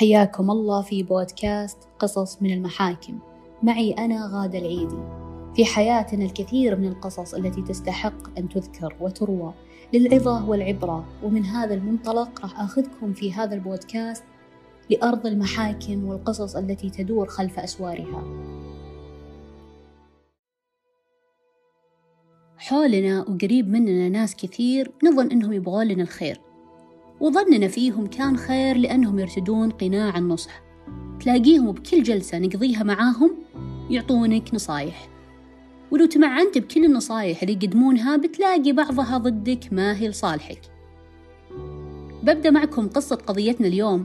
حياكم الله في بودكاست قصص من المحاكم. معي أنا غادة العيدي. في حياتنا الكثير من القصص التي تستحق أن تذكر وتروى للعظة والعبرة ومن هذا المنطلق راح آخذكم في هذا البودكاست لأرض المحاكم والقصص التي تدور خلف أسوارها. حولنا وقريب مننا ناس كثير نظن إنهم يبغون لنا الخير. وظننا فيهم كان خير لأنهم يرتدون قناع النصح. تلاقيهم بكل جلسة نقضيها معاهم يعطونك نصايح. ولو تمعنت بكل النصايح اللي يقدمونها بتلاقي بعضها ضدك ما هي لصالحك. ببدأ معكم قصة قضيتنا اليوم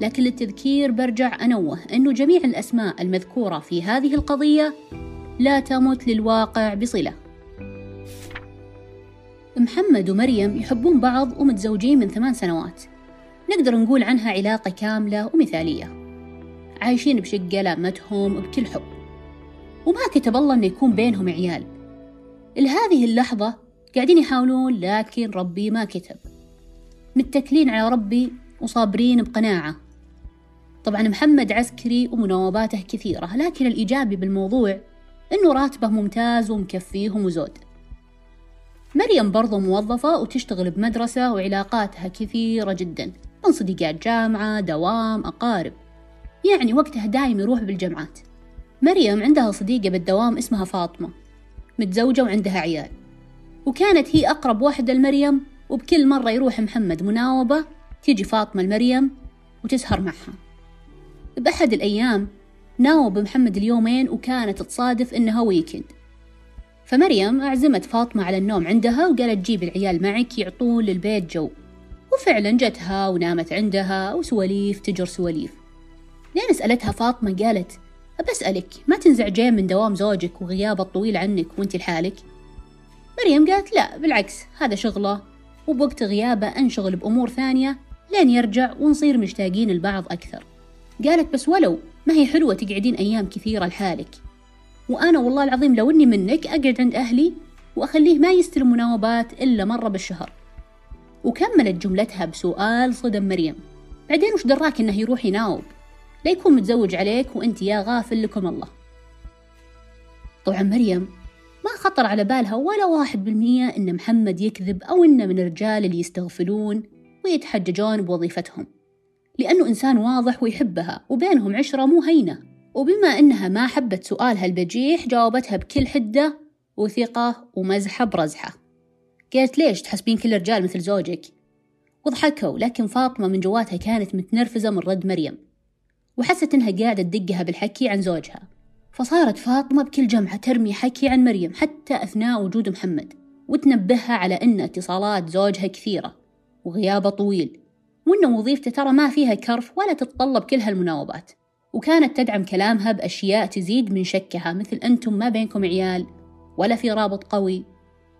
لكن للتذكير برجع أنوه أنه جميع الأسماء المذكورة في هذه القضية لا تمت للواقع بصلة. محمد ومريم يحبون بعض ومتزوجين من ثمان سنوات. نقدر نقول عنها علاقة كاملة ومثالية. عايشين بشقة لامتهم بكل حب. وما كتب الله أنه يكون بينهم عيال. لهذه اللحظة قاعدين يحاولون لكن ربي ما كتب. متكلين على ربي وصابرين بقناعة. طبعا محمد عسكري ومناوباته كثيرة لكن الإيجابي بالموضوع إنه راتبه ممتاز ومكفيهم وزود مريم برضو موظفة وتشتغل بمدرسة وعلاقاتها كثيرة جدا. من صديقات جامعة دوام أقارب. يعني وقتها دايم يروح بالجمعات مريم عندها صديقة بالدوام اسمها فاطمة. متزوجة وعندها عيال. وكانت هي أقرب واحدة لمريم وبكل مرة يروح محمد مناوبة تيجي فاطمة لمريم وتسهر معها. بأحد الأيام ناوب محمد اليومين وكانت تصادف إنها weekend فمريم أعزمت فاطمة على النوم عندها وقالت جيب العيال معك يعطون للبيت جو. وفعلا جتها ونامت عندها وسواليف تجر سواليف. لين سألتها فاطمة قالت أبسألك ما تنزعجين من دوام زوجك وغيابه الطويل عنك وأنت لحالك؟ مريم قالت لا بالعكس هذا شغلة. وبوقت غيابه أنشغل بأمور ثانية لين يرجع ونصير مشتاقين البعض أكثر. قالت بس ولو ما هي حلوة تقعدين أيام كثيرة لحالك. وأنا والله العظيم لو إني منك أقعد عند أهلي وأخليه ما يستلم مناوبات إلا مرة بالشهر. وكملت جملتها بسؤال صدم مريم. بعدين وش دراك إنه يروح يناوب؟ لا يكون متزوج عليك وأنت يا غافل لكم الله. طبعا مريم ما خطر على بالها ولا واحد بالمية إن محمد يكذب أو إنه من الرجال اللي يستغفلون ويتحججون بوظيفتهم. لأنه إنسان واضح ويحبها وبينهم عشرة مو هينة. وبما إنها ما حبت سؤالها البجيح جاوبتها بكل حدة وثقة ومزحة برزحة. قالت ليش تحسبين كل الرجال مثل زوجك؟ وضحكوا لكن فاطمة من جواتها كانت متنرفزة من رد مريم. وحست إنها قاعدة تدقها بالحكي عن زوجها. فصارت فاطمة بكل جمعة ترمي حكي عن مريم حتى أثناء وجود محمد. وتنبهها على أن اتصالات زوجها كثيرة وغيابه طويل وأن وظيفته ترى ما فيها كرف ولا تتطلب كل هالمناوبات. وكانت تدعم كلامها بأشياء تزيد من شكها مثل أنتم ما بينكم عيال ولا في رابط قوي.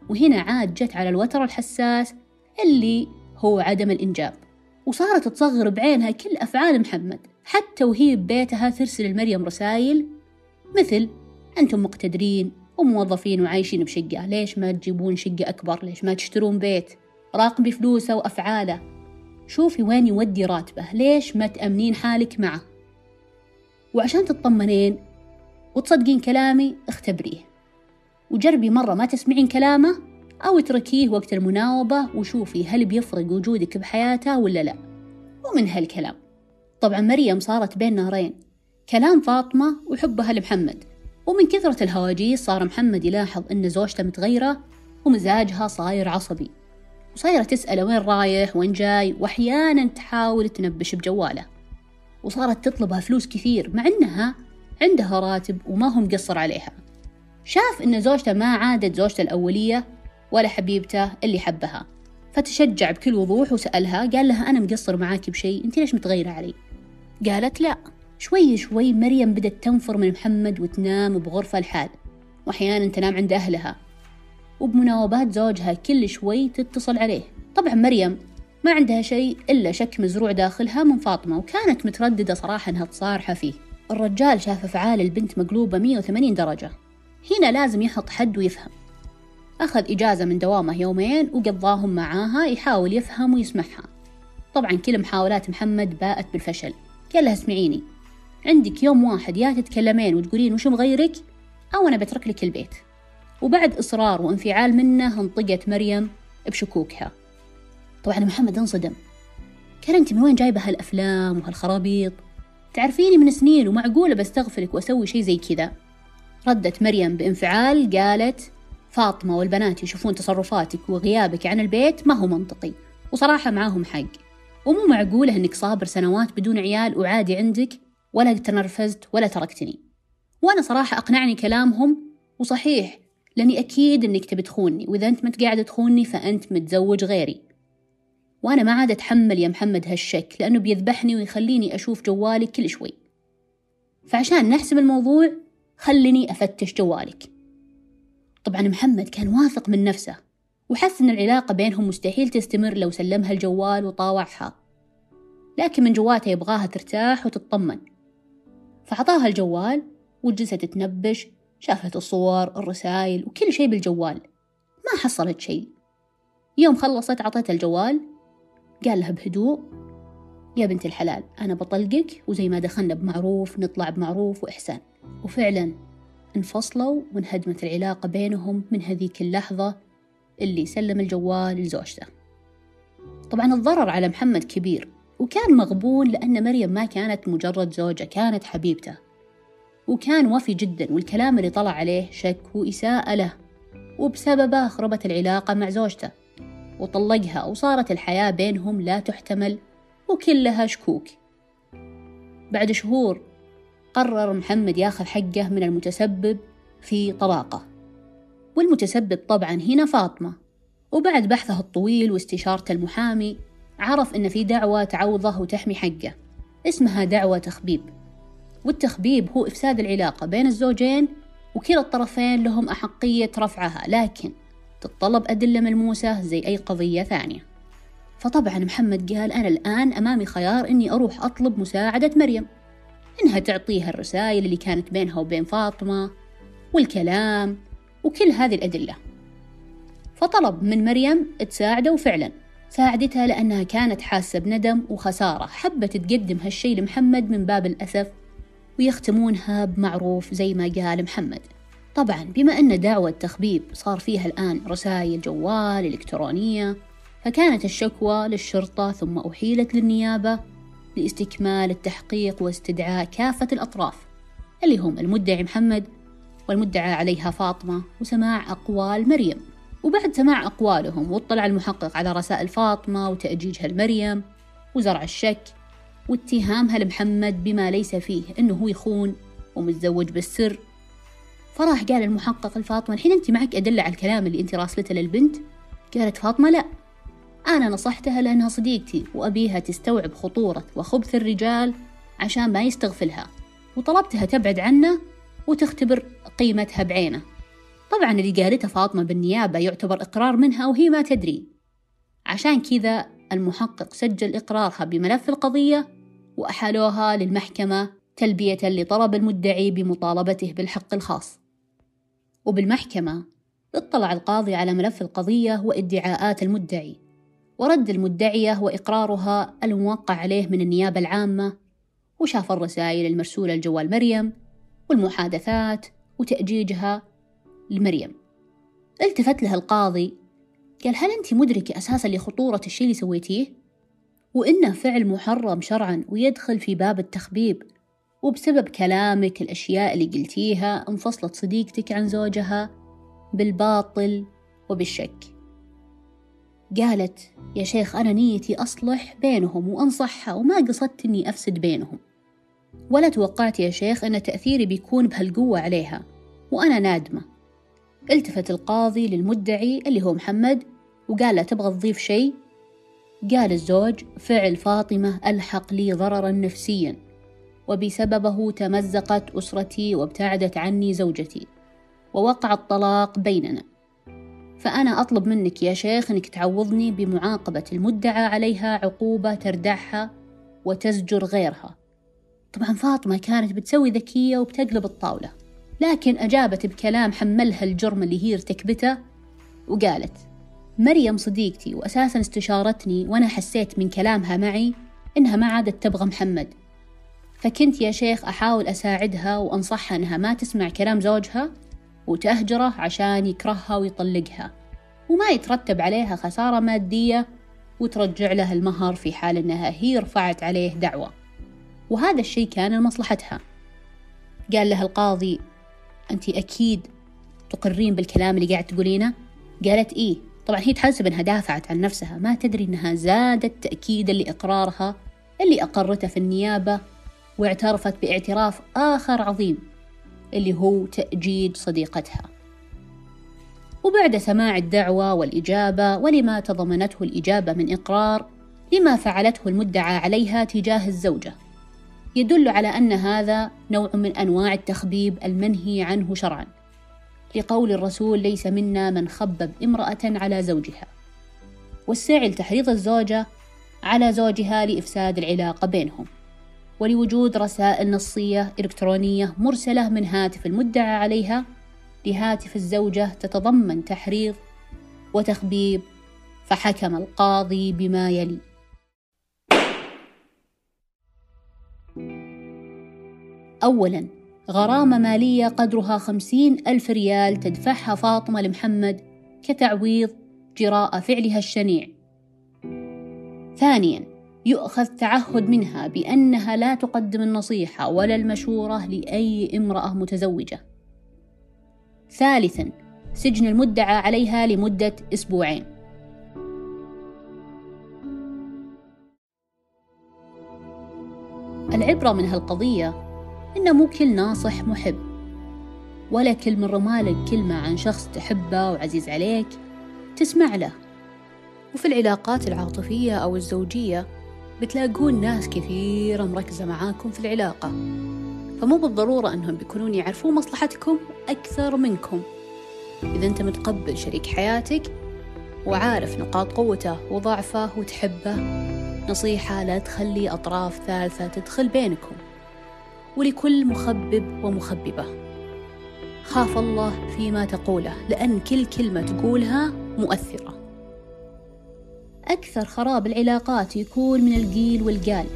وهنا عاد جت على الوتر الحساس اللي هو عدم الإنجاب. وصارت تصغر بعينها كل أفعال محمد حتى وهي ببيتها ترسل لمريم رسائل مثل أنتم مقتدرين وموظفين وعايشين بشقة ليش ما تجيبون شقة أكبر؟ ليش ما تشترون بيت؟ راقبي فلوسه وأفعاله. شوفي وين يودي راتبه ليش ما تأمنين حالك معه؟ وعشان تطمنين وتصدقين كلامي اختبريه. وجربي مرة ما تسمعين كلامه أو اتركيه وقت المناوبة وشوفي هل بيفرق وجودك بحياته ولا لا. ومن هالكلام. طبعا مريم صارت بين نارين كلام فاطمة وحبها لمحمد. ومن كثرة الهواجيس صار محمد يلاحظ إن زوجته متغيرة ومزاجها صاير عصبي. وصايرة تسأله وين رايح وين جاي وأحيانا تحاول تنبش بجواله. وصارت تطلبها فلوس كثير مع إنها عندها راتب وما هو مقصر عليها. شاف إن زوجته ما عادت زوجته الأولية ولا حبيبته اللي حبها. فتشجع بكل وضوح وسألها قال لها أنا مقصر معاكي بشيء أنت ليش متغيرة علي؟ قالت لا شوي شوي مريم بدت تنفر من محمد وتنام بغرفة الحال. وأحيانا تنام عند أهلها. وبمناوبات زوجها كل شوي تتصل عليه. طبعا مريم ما عندها شيء إلا شك مزروع داخلها من فاطمة وكانت مترددة صراحة إنها تصارحه فيه. الرجال شاف أفعال البنت مقلوبة 180 درجة. هنا لازم يحط حد ويفهم. أخذ إجازة من دوامه يومين وقضاهم معاها يحاول يفهم ويسمعها. طبعا كل محاولات محمد باءت بالفشل. قال لها اسمعيني. عندك يوم واحد يا تتكلمين وتقولين وش مغيرك؟ أو أنا بترك لك البيت. وبعد إصرار وانفعال منه انطقت مريم بشكوكها. طبعا محمد انصدم. قال أنت من وين جايبة هالأفلام وهالخرابيط؟ تعرفيني من سنين ومعقولة بستغفرك وأسوي شي زي كذا. ردت مريم بانفعال قالت فاطمة والبنات يشوفون تصرفاتك وغيابك عن البيت ما هو منطقي وصراحة معاهم حق. ومو معقولة إنك صابر سنوات بدون عيال وعادي عندك ولا تنرفزت ولا تركتني. وأنا صراحة أقنعني كلامهم وصحيح لأني أكيد إنك تبي تخوني وإذا أنت مت قاعد تخوني فأنت متزوج غيري. وأنا ما عاد أتحمل يا محمد هالشك لأنه بيذبحني ويخليني أشوف جوالك كل شوي. فعشان نحسم الموضوع خلني أفتش جوالك. طبعا محمد كان واثق من نفسه وحس إن العلاقة بينهم مستحيل تستمر لو سلمها الجوال وطاوعها. لكن من جواته يبغاها ترتاح وتطمن. فأعطاها الجوال وجلست تنبش شافت الصور الرسائل وكل شيء بالجوال. ما حصلت شيء. يوم خلصت عطيتها الجوال قال لها بهدوء يا بنت الحلال أنا بطلقك وزي ما دخلنا بمعروف نطلع بمعروف وإحسان. وفعلا انفصلوا وانهدمت العلاقة بينهم من هذيك اللحظة اللي سلم الجوال لزوجته. طبعا الضرر على محمد كبير وكان مغبون لأن مريم ما كانت مجرد زوجة كانت حبيبته. وكان وفي جدا والكلام اللي طلع عليه شك وإساءة له وبسببه خربت العلاقة مع زوجته. وطلقها وصارت الحياة بينهم لا تحتمل وكلها شكوك. بعد شهور قرر محمد ياخذ حقه من المتسبب في طلاقه والمتسبب طبعا هنا فاطمة. وبعد بحثه الطويل واستشارة المحامي عرف إن في دعوة تعوضه وتحمي حقه اسمها دعوة تخبيب. والتخبيب هو إفساد العلاقة بين الزوجين وكلا الطرفين لهم أحقية رفعها لكن تتطلب أدلة ملموسة زي أي قضية ثانية. فطبعا محمد قال أنا الآن أمامي خيار إني أروح أطلب مساعدة مريم. إنها تعطيها الرسائل اللي كانت بينها وبين فاطمة والكلام وكل هذه الأدلة. فطلب من مريم تساعده وفعلا ساعدتها لأنها كانت حاسة بندم وخسارة حبت تقدم هالشي لمحمد من باب الأسف ويختمونها بمعروف زي ما قال محمد. طبعا بما أن دعوة تخبيب صار فيها الآن رسائل جوال إلكترونية فكانت الشكوى للشرطة ثم أحيلت للنيابة لاستكمال التحقيق واستدعاء كافة الأطراف اللي هم المدعي محمد والمدعى عليها فاطمة وسماع أقوال مريم. وبعد سماع أقوالهم واطلع المحقق على رسائل فاطمة وتأجيجها لمريم وزرع الشك واتهامها لمحمد بما ليس فيه إنه هو يخون ومتزوج بالسر فراح قال المحقق لفاطمة الحين أنت معك أدلة على الكلام اللي أنت راسلته للبنت؟ قالت فاطمة لا أنا نصحتها لأنها صديقتي وأبيها تستوعب خطورة وخبث الرجال عشان ما يستغفلها وطلبتها تبعد عنه وتختبر قيمتها بعينه. طبعا اللي قالته فاطمة بالنيابة يعتبر إقرار منها وهي ما تدري. عشان كذا المحقق سجل إقرارها بملف القضية وأحالوها للمحكمة تلبية لطلب المدعي بمطالبته بالحق الخاص. وبالمحكمة اطلع القاضي على ملف القضية وادعاءات المدعي ورد المدعية وإقرارها الموقع عليه من النيابة العامة وشاف الرسائل المرسولة لجوال مريم والمحادثات وتأجيجها لمريم التفت لها القاضي قال هل أنت مدركة أساسا لخطورة الشيء اللي سويتيه؟ وإنه فعل محرم شرعا ويدخل في باب التخبيب وبسبب كلامك الأشياء اللي قلتيها انفصلت صديقتك عن زوجها بالباطل وبالشك. قالت يا شيخ أنا نيتي أصلح بينهم وأنصحها وما قصدت إني أفسد بينهم. ولا توقعت يا شيخ أن تأثيري بيكون بهالقوة عليها وأنا نادمة. التفت القاضي للمدعي اللي هو محمد وقال له تبغى تضيف شيء؟ قال الزوج فعل فاطمة ألحق لي ضررا نفسيا. وبسببه تمزقت أسرتي وابتعدت عني زوجتي ووقع الطلاق بيننا. فأنا أطلب منك يا شيخ أنك تعوضني بمعاقبة المدعى عليها عقوبة تردعها وتزجر غيرها. طبعا فاطمة كانت بتسوي ذكية وبتقلب الطاولة لكن أجابت بكلام حملها الجرم اللي هي ارتكبته وقالت مريم صديقتي وأساسا استشارتني وأنا حسيت من كلامها معي إنها ما عادت تبغى محمد. فكنت يا شيخ أحاول أساعدها وأنصحها أنها ما تسمع كلام زوجها وتهجره عشان يكرهها ويطلقها وما يترتب عليها خسارة مادية وترجع له المهر في حال أنها هي رفعت عليه دعوة. وهذا الشيء كان لمصلحتها. قال لها القاضي أنت أكيد تقرين بالكلام اللي قاعد تقولينه؟ قالت إيه طبعا هي تحسب أنها دافعت عن نفسها ما تدري أنها زادت تأكيدا لإقرارها اللي أقرته في النيابة واعترفت باعتراف آخر عظيم اللي هو تأجيد صديقتها. وبعد سماع الدعوة والإجابة ولما تضمنته الإجابة من إقرار لما فعلته المدعى عليها تجاه الزوجة يدل على أن هذا نوع من أنواع التخبيب المنهي عنه شرعا لقول الرسول ليس منا من خبب امرأة على زوجها. والسعي لتحريض الزوجة على زوجها لإفساد العلاقة بينهم. ولوجود رسائل نصية إلكترونية مرسلة من هاتف المدعى عليها لهاتف الزوجة تتضمن تحريض وتخبيب فحكم القاضي بما يلي. أولا غرامة مالية قدرها خمسين ألف ريال تدفعها فاطمة لمحمد كتعويض جراء فعلها الشنيع. ثانيا يؤخذ تعهد منها بأنها لا تقدم النصيحة ولا المشورة لأي امرأة متزوجة. ثالثا سجن المدعى عليها لمدة أسبوعين. العبرة من هالقضية إن مو كل ناصح محب ولا كل من رمالك كلمة عن شخص تحبه وعزيز عليك تسمع له. وفي العلاقات العاطفية أو الزوجية بتلاقون ناس كثيرة مركزة معاكم في العلاقة. فمو بالضرورة أنهم بيكونون يعرفون مصلحتكم أكثر منكم. إذا أنت متقبل شريك حياتك وعارف نقاط قوته وضعفه وتحبه نصيحة لا تخلي أطراف ثالثة تدخل بينكم. ولكل مخبب ومخببة. خاف الله فيما تقوله لأن كل كلمة تقولها مؤثرة. أكثر خراب العلاقات يكون من القيل والقال.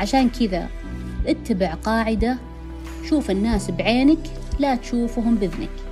عشان كذا اتبع قاعدة شوف الناس بعينك لا تشوفهم بإذنك.